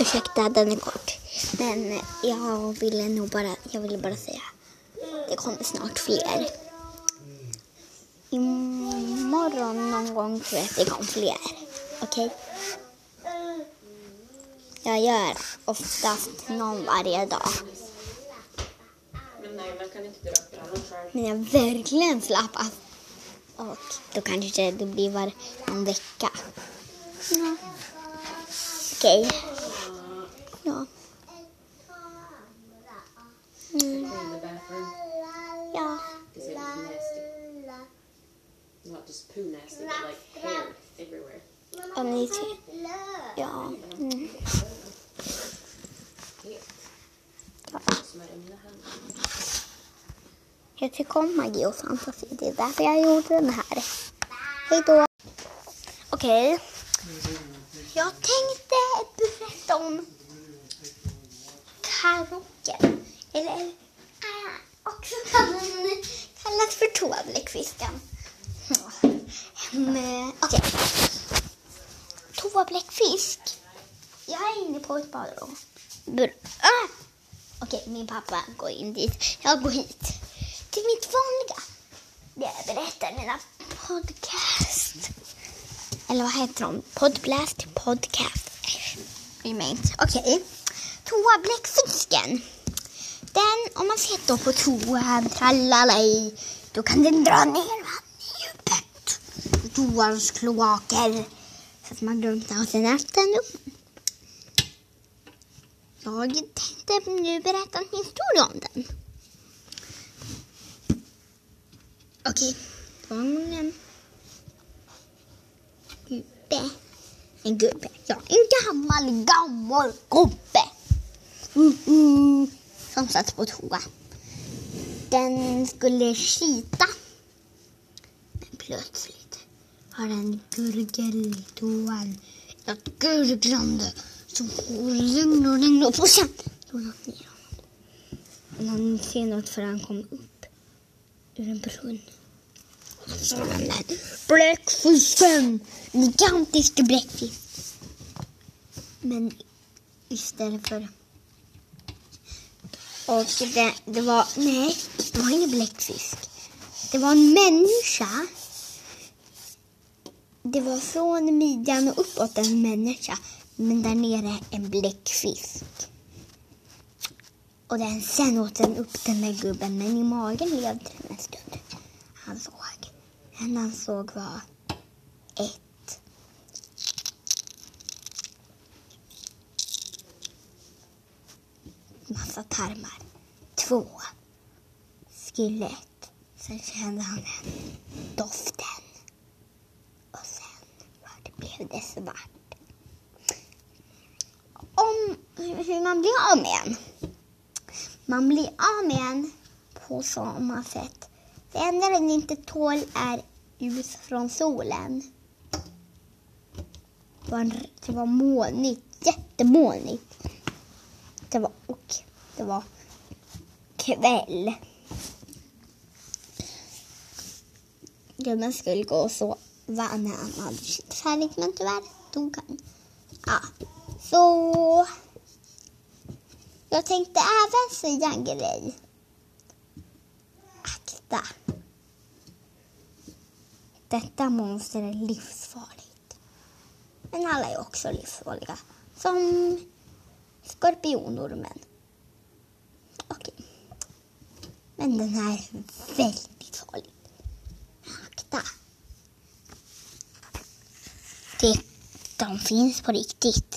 ursäkta, den är kort. Men jag ville nog bara, jag ville bara säga, det kommer snart fler. Imorgon någon gång tror jag att det kommer fler. Okej? Jag gör oftast någon varje dag. Men jag verkligen slappat. Och då kanske det blir var en vecka. Ja. Okej. Ja. Mm. Ja. Nasty. Not just poo nasty, but like hair everywhere. Om ni ser. Ja. Mm. Händer. Jag tycker om magi och fantasi. Det är därför jag gjorde den här. Hej då. Okej. Jag tänkte berätta om karocken. Eller äh, också kallad, kallas för toabläckfisken. Mm, Okej. Toabläckfisk. Jag är inne på ett badrum. Br- ah! Okej, min pappa går in dit. Jag går hit. Till mitt vanliga. Där jag berättar mina podcast. Eller vad heter de? Podblast podcast. Remains. Okej. Toabläckfisken. Den, om man sitter på toan, tralalaj, då kan den dra ner vatten i djupet. I Toans kloaker. Så att man drunknar och sen äter den upp. Jag tänkte nu berätta en historia om den. Okej, det var en gång en gubbe. En gubbe, ja. En gammal, gammal gubbe. Mm, mm. Som satt på toa. Den skulle skita. Men plötsligt har den gurgeltoan ett gurglande som regnar och regnar och sen slår han ner honom. Men han ser något för han kom upp ur en brunn. Och så såg han bläckfisken, en gigantisk bläckfisk. Men istället för... Och det, det var, nej, det var ingen bläckfisk. Det var en människa. Det var från midjan och uppåt en människa. Men där nere en bläckfisk. Och den, sen åt den upp den där gubben, men i magen levde den en stund. Han såg. Den han såg var ett. Massa tarmar. Två. Skelett. Sen kände han den doften. Och sen blev det svart. Om hur man blir av med en. Man blir av med en på samma sätt. Det enda den inte tål är ljus från solen. Det var, en- det var molnigt, jättemolnigt. Det var, och det var kväll. Gubben skulle gå och sova när han hade kört färdigt men tyvärr dog han. Ja, så jag tänkte även säga en grej. Akta. Detta monster är livsfarligt. Men alla är också livsfarliga. Som skorpionormen. Okej. Men den här är väldigt farlig. Akta. Det, de finns på riktigt.